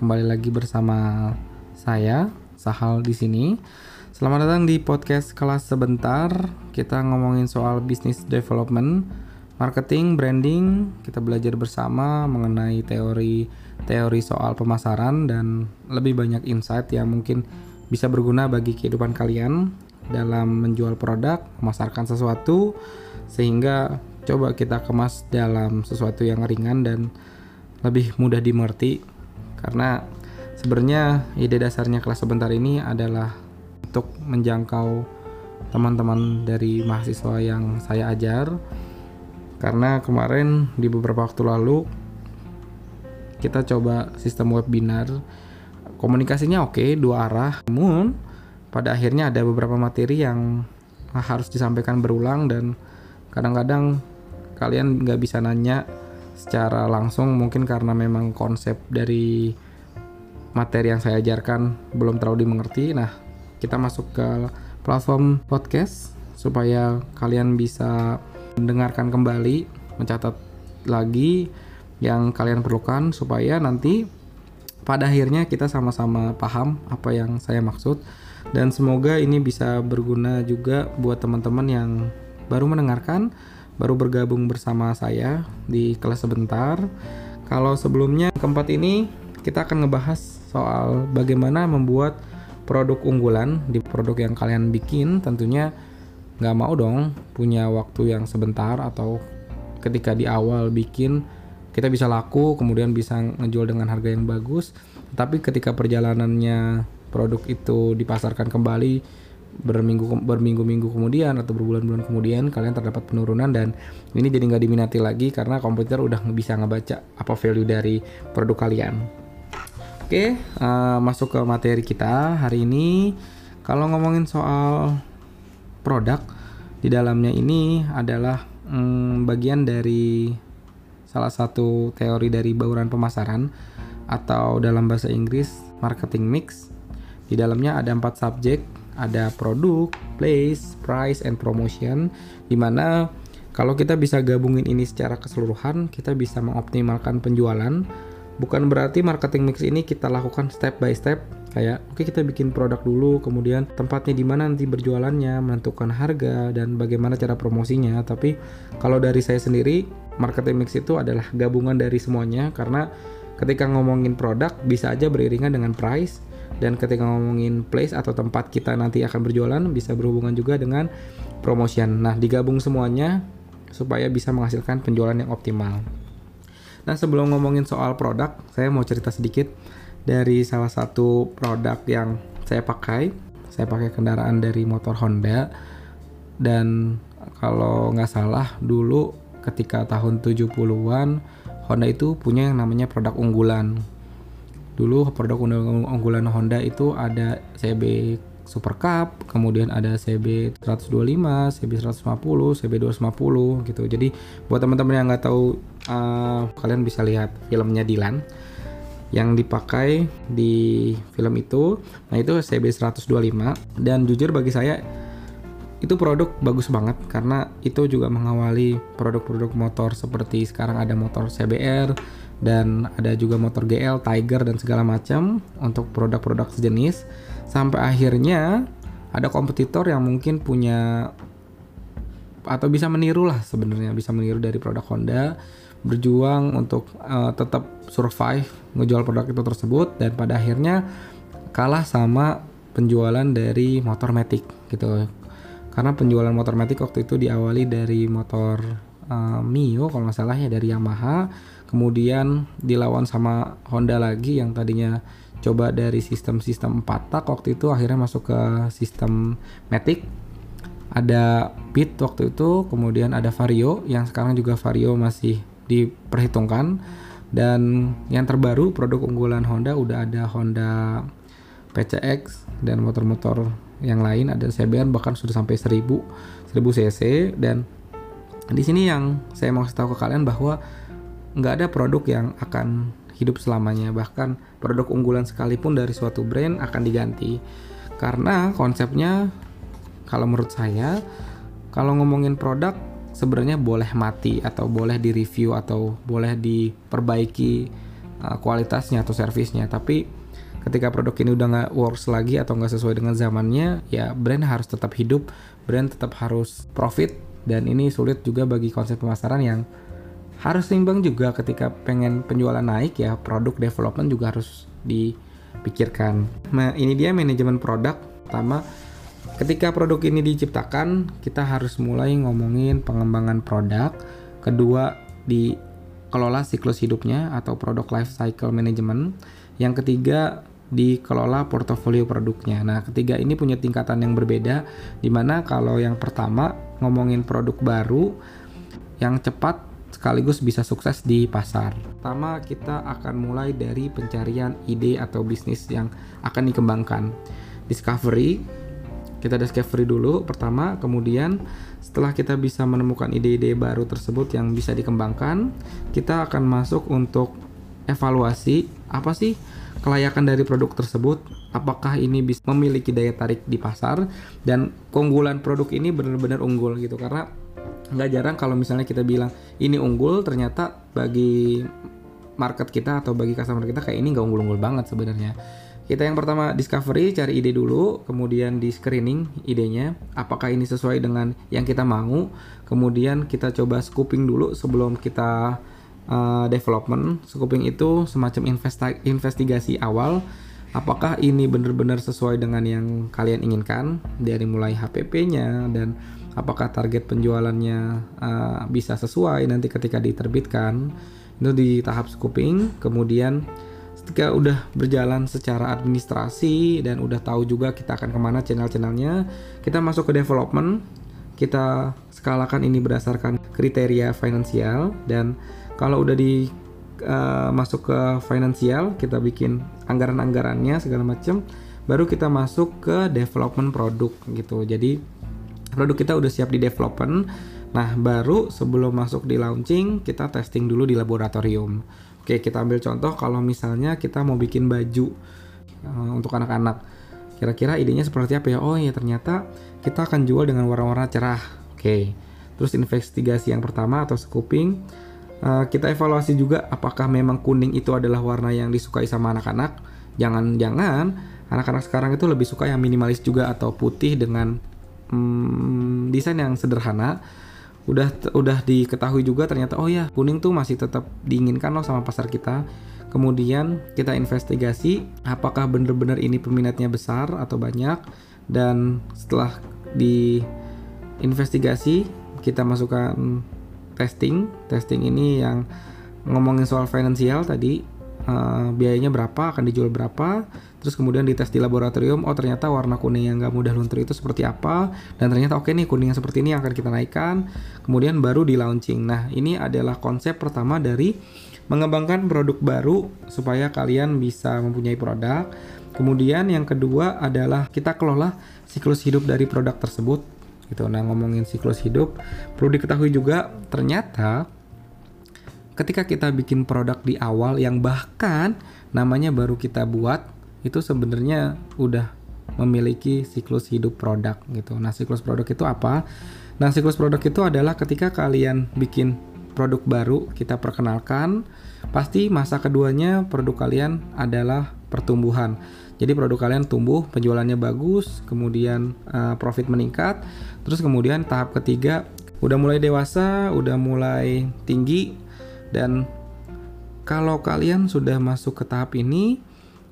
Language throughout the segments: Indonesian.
kembali lagi bersama saya Sahal di sini. Selamat datang di podcast kelas sebentar. Kita ngomongin soal business development, marketing, branding. Kita belajar bersama mengenai teori teori soal pemasaran dan lebih banyak insight yang mungkin bisa berguna bagi kehidupan kalian dalam menjual produk, memasarkan sesuatu sehingga coba kita kemas dalam sesuatu yang ringan dan lebih mudah dimengerti karena sebenarnya ide dasarnya kelas sebentar ini adalah untuk menjangkau teman-teman dari mahasiswa yang saya ajar. Karena kemarin di beberapa waktu lalu kita coba sistem webinar. Komunikasinya oke dua arah. Namun pada akhirnya ada beberapa materi yang harus disampaikan berulang dan kadang-kadang kalian nggak bisa nanya secara langsung mungkin karena memang konsep dari materi yang saya ajarkan belum terlalu dimengerti. Nah kita masuk ke platform podcast supaya kalian bisa mendengarkan kembali mencatat lagi yang kalian perlukan supaya nanti pada akhirnya kita sama-sama paham apa yang saya maksud. Dan semoga ini bisa berguna juga buat teman-teman yang baru mendengarkan, baru bergabung bersama saya di kelas sebentar. Kalau sebelumnya keempat ini kita akan ngebahas soal bagaimana membuat produk unggulan di produk yang kalian bikin tentunya nggak mau dong punya waktu yang sebentar atau ketika di awal bikin kita bisa laku kemudian bisa ngejual dengan harga yang bagus tapi ketika perjalanannya produk itu dipasarkan kembali berminggu berminggu-minggu kemudian atau berbulan-bulan kemudian kalian terdapat penurunan dan ini jadi nggak diminati lagi karena komputer udah bisa ngebaca apa value dari produk kalian. Oke, uh, masuk ke materi kita hari ini. Kalau ngomongin soal produk di dalamnya ini adalah hmm, bagian dari salah satu teori dari bauran pemasaran atau dalam bahasa Inggris marketing mix. Di dalamnya ada empat subjek, ada produk, place, price, and promotion. Di mana kalau kita bisa gabungin ini secara keseluruhan, kita bisa mengoptimalkan penjualan. Bukan berarti marketing mix ini kita lakukan step by step, kayak oke okay, kita bikin produk dulu, kemudian tempatnya di mana nanti berjualannya, menentukan harga dan bagaimana cara promosinya. Tapi kalau dari saya sendiri, marketing mix itu adalah gabungan dari semuanya karena ketika ngomongin produk bisa aja beriringan dengan price dan ketika ngomongin place atau tempat kita nanti akan berjualan bisa berhubungan juga dengan promotion. Nah, digabung semuanya supaya bisa menghasilkan penjualan yang optimal. Nah, sebelum ngomongin soal produk, saya mau cerita sedikit dari salah satu produk yang saya pakai. Saya pakai kendaraan dari motor Honda dan kalau nggak salah dulu ketika tahun 70-an Honda itu punya yang namanya produk unggulan. Dulu produk unggulan Honda itu ada CB Super Cup, kemudian ada CB 125, CB 150, CB 250 gitu. Jadi buat teman-teman yang nggak tahu uh, kalian bisa lihat filmnya Dilan yang dipakai di film itu. Nah, itu CB 125 dan jujur bagi saya itu produk bagus banget karena itu juga mengawali produk-produk motor seperti sekarang ada motor CBR dan ada juga motor GL, Tiger dan segala macam untuk produk-produk sejenis. Sampai akhirnya ada kompetitor yang mungkin punya atau bisa meniru lah sebenarnya bisa meniru dari produk Honda berjuang untuk uh, tetap survive ngejual produk itu tersebut dan pada akhirnya kalah sama penjualan dari motor Matic gitu. Karena penjualan motor matic waktu itu diawali dari motor uh, Mio kalau nggak salah ya dari Yamaha. Kemudian dilawan sama Honda lagi yang tadinya coba dari sistem-sistem 4 tak waktu itu akhirnya masuk ke sistem Matic. Ada Pit waktu itu kemudian ada Vario yang sekarang juga Vario masih diperhitungkan. Dan yang terbaru produk unggulan Honda udah ada Honda PCX dan motor-motor yang lain ada CBR bahkan sudah sampai 1000 1000 cc dan di sini yang saya mau kasih tahu ke kalian bahwa nggak ada produk yang akan hidup selamanya. Bahkan produk unggulan sekalipun dari suatu brand akan diganti. Karena konsepnya kalau menurut saya kalau ngomongin produk sebenarnya boleh mati atau boleh direview atau boleh diperbaiki uh, kualitasnya atau servisnya. Tapi ketika produk ini udah nggak works lagi atau nggak sesuai dengan zamannya ya brand harus tetap hidup brand tetap harus profit dan ini sulit juga bagi konsep pemasaran yang harus seimbang juga ketika pengen penjualan naik ya produk development juga harus dipikirkan. Nah ini dia manajemen produk. Pertama ketika produk ini diciptakan kita harus mulai ngomongin pengembangan produk. Kedua dikelola siklus hidupnya atau produk life cycle management. Yang ketiga dikelola portofolio produknya. Nah, ketiga ini punya tingkatan yang berbeda di mana kalau yang pertama ngomongin produk baru yang cepat sekaligus bisa sukses di pasar. Pertama, kita akan mulai dari pencarian ide atau bisnis yang akan dikembangkan. Discovery, kita discovery dulu pertama, kemudian setelah kita bisa menemukan ide-ide baru tersebut yang bisa dikembangkan, kita akan masuk untuk evaluasi apa sih kelayakan dari produk tersebut, apakah ini bisa memiliki daya tarik di pasar dan keunggulan produk ini benar-benar unggul gitu karena nggak jarang kalau misalnya kita bilang ini unggul ternyata bagi market kita atau bagi customer kita kayak ini nggak unggul-unggul banget sebenarnya. Kita yang pertama discovery, cari ide dulu, kemudian di screening idenya, apakah ini sesuai dengan yang kita mau, kemudian kita coba scoping dulu sebelum kita uh, development. Scoping itu semacam investi investigasi awal apakah ini benar-benar sesuai dengan yang kalian inginkan dari mulai HPP-nya dan apakah target penjualannya uh, bisa sesuai nanti ketika diterbitkan. Itu di tahap scoping, kemudian ketika udah berjalan secara administrasi dan udah tahu juga kita akan ke mana channel-channelnya, kita masuk ke development, kita skalakan ini berdasarkan kriteria finansial dan kalau udah di uh, masuk ke finansial kita bikin anggaran-anggarannya segala macam baru kita masuk ke development produk gitu. Jadi produk kita udah siap di development. Nah baru sebelum masuk di launching kita testing dulu di laboratorium. Oke kita ambil contoh kalau misalnya kita mau bikin baju uh, untuk anak-anak. Kira-kira idenya seperti apa ya? Oh ya ternyata kita akan jual dengan warna-warna cerah. Oke. Terus investigasi yang pertama atau scoping uh, kita evaluasi juga apakah memang kuning itu adalah warna yang disukai sama anak-anak. Jangan-jangan anak-anak sekarang itu lebih suka yang minimalis juga atau putih dengan hmm, desain yang sederhana. Udah udah diketahui juga ternyata oh ya kuning tuh masih tetap diinginkan loh sama pasar kita. Kemudian kita investigasi apakah benar-benar ini peminatnya besar atau banyak dan setelah di investigasi kita masukkan testing. Testing ini yang ngomongin soal finansial tadi uh, biayanya berapa, akan dijual berapa, terus kemudian dites di laboratorium, oh ternyata warna kuning yang nggak mudah luntur itu seperti apa, dan ternyata oke okay nih kuning yang seperti ini yang akan kita naikkan, kemudian baru di launching. Nah ini adalah konsep pertama dari mengembangkan produk baru supaya kalian bisa mempunyai produk. Kemudian yang kedua adalah kita kelola siklus hidup dari produk tersebut gitu. Nah, ngomongin siklus hidup, perlu diketahui juga ternyata ketika kita bikin produk di awal yang bahkan namanya baru kita buat itu sebenarnya udah memiliki siklus hidup produk gitu. Nah, siklus produk itu apa? Nah, siklus produk itu adalah ketika kalian bikin produk baru, kita perkenalkan, pasti masa keduanya produk kalian adalah pertumbuhan. Jadi produk kalian tumbuh, penjualannya bagus, kemudian uh, profit meningkat, terus kemudian tahap ketiga udah mulai dewasa, udah mulai tinggi dan kalau kalian sudah masuk ke tahap ini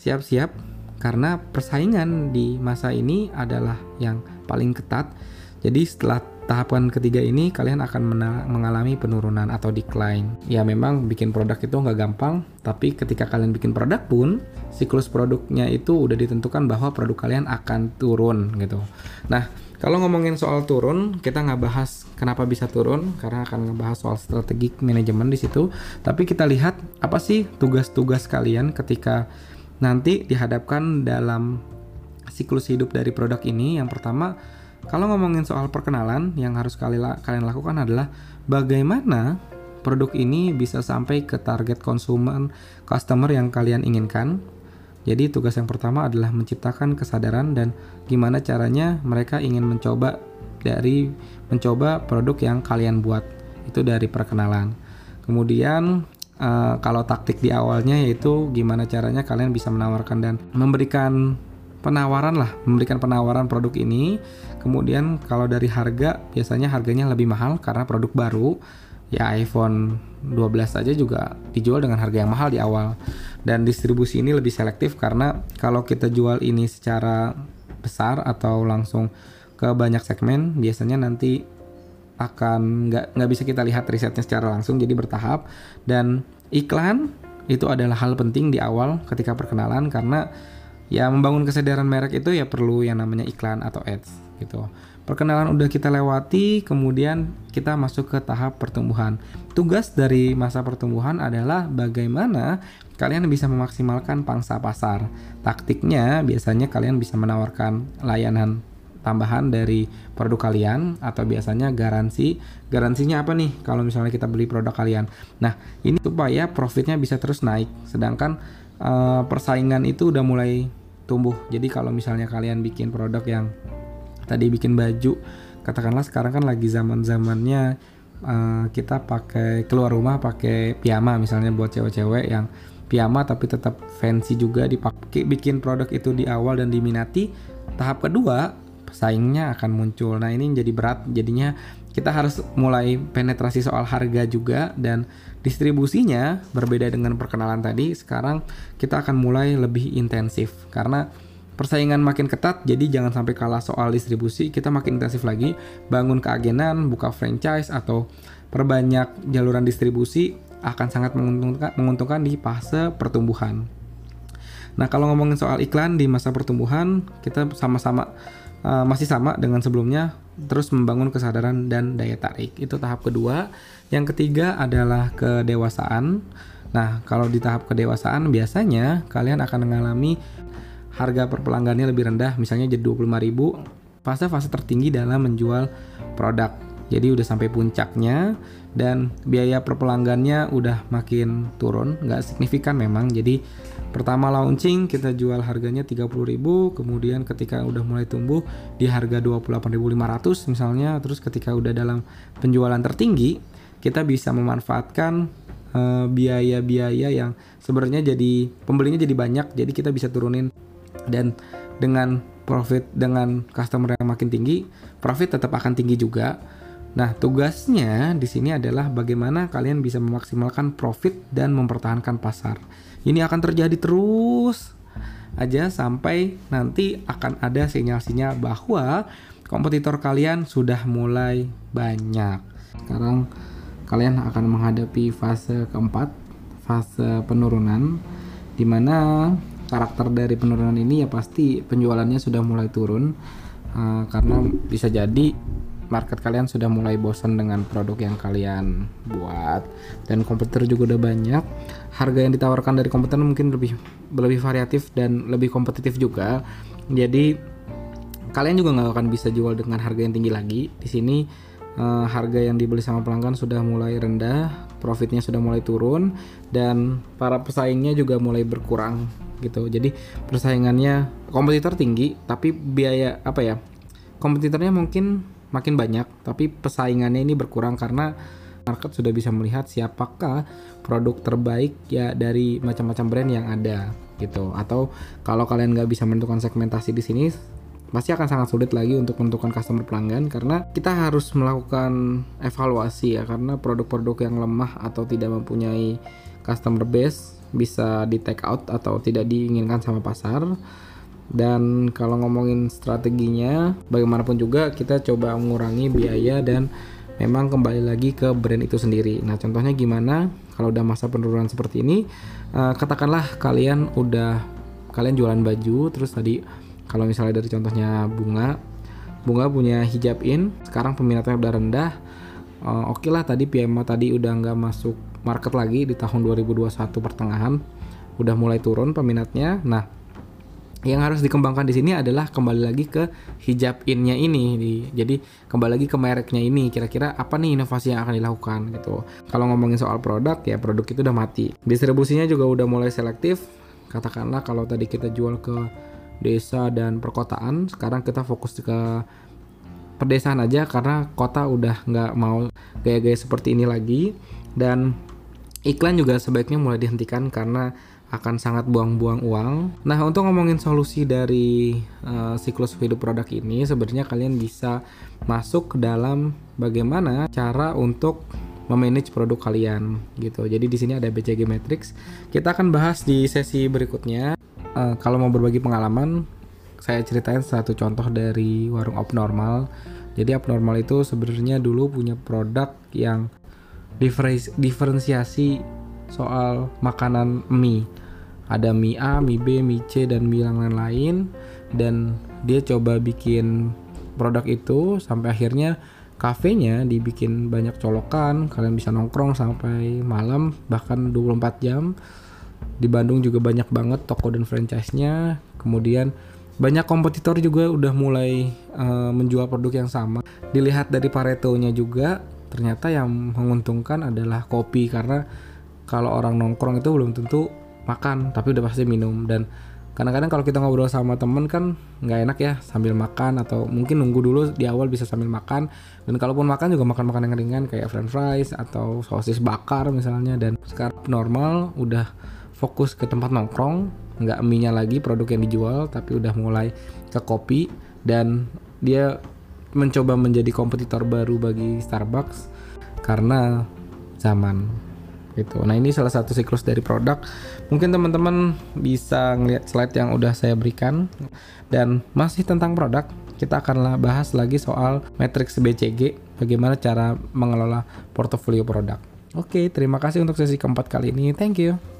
siap-siap karena persaingan di masa ini adalah yang paling ketat. Jadi setelah tahapan ketiga ini kalian akan mengalami penurunan atau decline. Ya memang bikin produk itu nggak gampang, tapi ketika kalian bikin produk pun siklus produknya itu udah ditentukan bahwa produk kalian akan turun gitu. Nah kalau ngomongin soal turun, kita nggak bahas kenapa bisa turun karena akan ngebahas soal strategi manajemen di situ. Tapi kita lihat apa sih tugas-tugas kalian ketika nanti dihadapkan dalam siklus hidup dari produk ini. Yang pertama kalau ngomongin soal perkenalan, yang harus kalian lakukan adalah bagaimana produk ini bisa sampai ke target konsumen customer yang kalian inginkan. Jadi tugas yang pertama adalah menciptakan kesadaran dan gimana caranya mereka ingin mencoba dari mencoba produk yang kalian buat. Itu dari perkenalan. Kemudian uh, kalau taktik di awalnya yaitu gimana caranya kalian bisa menawarkan dan memberikan penawaran lah, memberikan penawaran produk ini. Kemudian kalau dari harga biasanya harganya lebih mahal karena produk baru. Ya iPhone 12 saja juga dijual dengan harga yang mahal di awal. Dan distribusi ini lebih selektif karena kalau kita jual ini secara besar atau langsung ke banyak segmen, biasanya nanti akan nggak nggak bisa kita lihat risetnya secara langsung jadi bertahap dan iklan itu adalah hal penting di awal ketika perkenalan karena ya membangun kesadaran merek itu ya perlu yang namanya iklan atau ads gitu. Perkenalan udah kita lewati, kemudian kita masuk ke tahap pertumbuhan. Tugas dari masa pertumbuhan adalah bagaimana kalian bisa memaksimalkan pangsa pasar. Taktiknya biasanya kalian bisa menawarkan layanan tambahan dari produk kalian atau biasanya garansi. Garansinya apa nih kalau misalnya kita beli produk kalian? Nah, ini supaya profitnya bisa terus naik. Sedangkan uh, persaingan itu udah mulai tumbuh. Jadi kalau misalnya kalian bikin produk yang tadi bikin baju, katakanlah sekarang kan lagi zaman-zamannya uh, kita pakai keluar rumah pakai piyama misalnya buat cewek-cewek yang piyama tapi tetap fancy juga dipakai bikin produk itu di awal dan diminati tahap kedua pesaingnya akan muncul. Nah, ini jadi berat jadinya kita harus mulai penetrasi soal harga juga dan distribusinya berbeda dengan perkenalan tadi. Sekarang kita akan mulai lebih intensif karena persaingan makin ketat jadi jangan sampai kalah soal distribusi kita makin intensif lagi bangun keagenan buka franchise atau perbanyak jaluran distribusi akan sangat menguntungkan, menguntungkan di fase pertumbuhan. Nah kalau ngomongin soal iklan di masa pertumbuhan kita sama-sama uh, masih sama dengan sebelumnya terus membangun kesadaran dan daya tarik. Itu tahap kedua. Yang ketiga adalah kedewasaan. Nah kalau di tahap kedewasaan biasanya kalian akan mengalami harga per pelanggannya lebih rendah. Misalnya jadi 25.000 fase-fase tertinggi dalam menjual produk jadi udah sampai puncaknya dan biaya per pelanggannya udah makin turun nggak signifikan memang jadi Pertama launching kita jual harganya 30.000, kemudian ketika udah mulai tumbuh di harga 28.500 misalnya, terus ketika udah dalam penjualan tertinggi, kita bisa memanfaatkan uh, biaya-biaya yang sebenarnya jadi pembelinya jadi banyak, jadi kita bisa turunin dan dengan profit dengan customer yang makin tinggi, profit tetap akan tinggi juga. Nah, tugasnya di sini adalah bagaimana kalian bisa memaksimalkan profit dan mempertahankan pasar. Ini akan terjadi terus aja sampai nanti akan ada sinyal-sinyal bahwa kompetitor kalian sudah mulai banyak. Sekarang kalian akan menghadapi fase keempat, fase penurunan di mana karakter dari penurunan ini ya pasti penjualannya sudah mulai turun uh, karena bisa jadi market kalian sudah mulai bosan dengan produk yang kalian buat. Dan kompetitor juga udah banyak. Harga yang ditawarkan dari kompetitor mungkin lebih lebih variatif dan lebih kompetitif juga. Jadi kalian juga nggak akan bisa jual dengan harga yang tinggi lagi. Di sini uh, harga yang dibeli sama pelanggan sudah mulai rendah profitnya sudah mulai turun dan para pesaingnya juga mulai berkurang gitu. Jadi persaingannya kompetitor tinggi tapi biaya apa ya kompetitornya mungkin makin banyak, tapi pesaingannya ini berkurang karena market sudah bisa melihat siapakah produk terbaik ya dari macam-macam brand yang ada gitu. Atau kalau kalian nggak bisa menentukan segmentasi di sini, pasti akan sangat sulit lagi untuk menentukan customer pelanggan karena kita harus melakukan evaluasi ya karena produk-produk yang lemah atau tidak mempunyai customer base bisa di take out atau tidak diinginkan sama pasar dan kalau ngomongin strateginya bagaimanapun juga kita coba mengurangi biaya dan memang kembali lagi ke brand itu sendiri. Nah contohnya gimana? Kalau udah masa penurunan seperti ini uh, katakanlah kalian udah kalian jualan baju terus tadi kalau misalnya dari contohnya bunga bunga punya hijab in sekarang peminatnya udah rendah uh, oke okay lah tadi PMA tadi udah nggak masuk market lagi di tahun 2021 pertengahan udah mulai turun peminatnya. Nah yang harus dikembangkan di sini adalah kembali lagi ke hijab innya ini. Di, jadi kembali lagi ke mereknya ini. Kira-kira apa nih inovasi yang akan dilakukan gitu. Kalau ngomongin soal produk ya produk itu udah mati. Distribusinya juga udah mulai selektif. Katakanlah kalau tadi kita jual ke desa dan perkotaan sekarang kita fokus ke pedesaan aja karena kota udah nggak mau gaya-gaya seperti ini lagi. Dan iklan juga sebaiknya mulai dihentikan karena akan sangat buang-buang uang. Nah, untuk ngomongin solusi dari uh, siklus hidup produk ini, sebenarnya kalian bisa masuk ke dalam bagaimana cara untuk memanage produk kalian gitu. Jadi di sini ada BCG Matrix. Kita akan bahas di sesi berikutnya. Uh, kalau mau berbagi pengalaman, saya ceritain satu contoh dari warung abnormal. Jadi abnormal itu sebenarnya dulu punya produk yang diferensiasi soal makanan mie ada mie A, mie B, mie C dan yang lain-lain. Dan dia coba bikin produk itu sampai akhirnya kafenya dibikin banyak colokan. Kalian bisa nongkrong sampai malam bahkan 24 jam. Di Bandung juga banyak banget toko dan franchise-nya. Kemudian banyak kompetitor juga udah mulai uh, menjual produk yang sama. Dilihat dari Pareto-nya juga ternyata yang menguntungkan adalah kopi. Karena kalau orang nongkrong itu belum tentu makan tapi udah pasti minum. Dan kadang-kadang kalau kita ngobrol sama temen kan nggak enak ya sambil makan atau mungkin nunggu dulu di awal bisa sambil makan. Dan kalaupun makan juga makan makan yang ringan kayak french fries atau sosis bakar misalnya. Dan sekarang normal udah fokus ke tempat nongkrong nggak mie lagi produk yang dijual tapi udah mulai ke kopi. Dan dia mencoba menjadi kompetitor baru bagi Starbucks karena zaman gitu. Nah ini salah satu siklus dari produk. Mungkin teman-teman bisa ngeliat slide yang udah saya berikan dan masih tentang produk kita akan bahas lagi soal matriks BCG, bagaimana cara mengelola portofolio produk. Oke, terima kasih untuk sesi keempat kali ini. Thank you.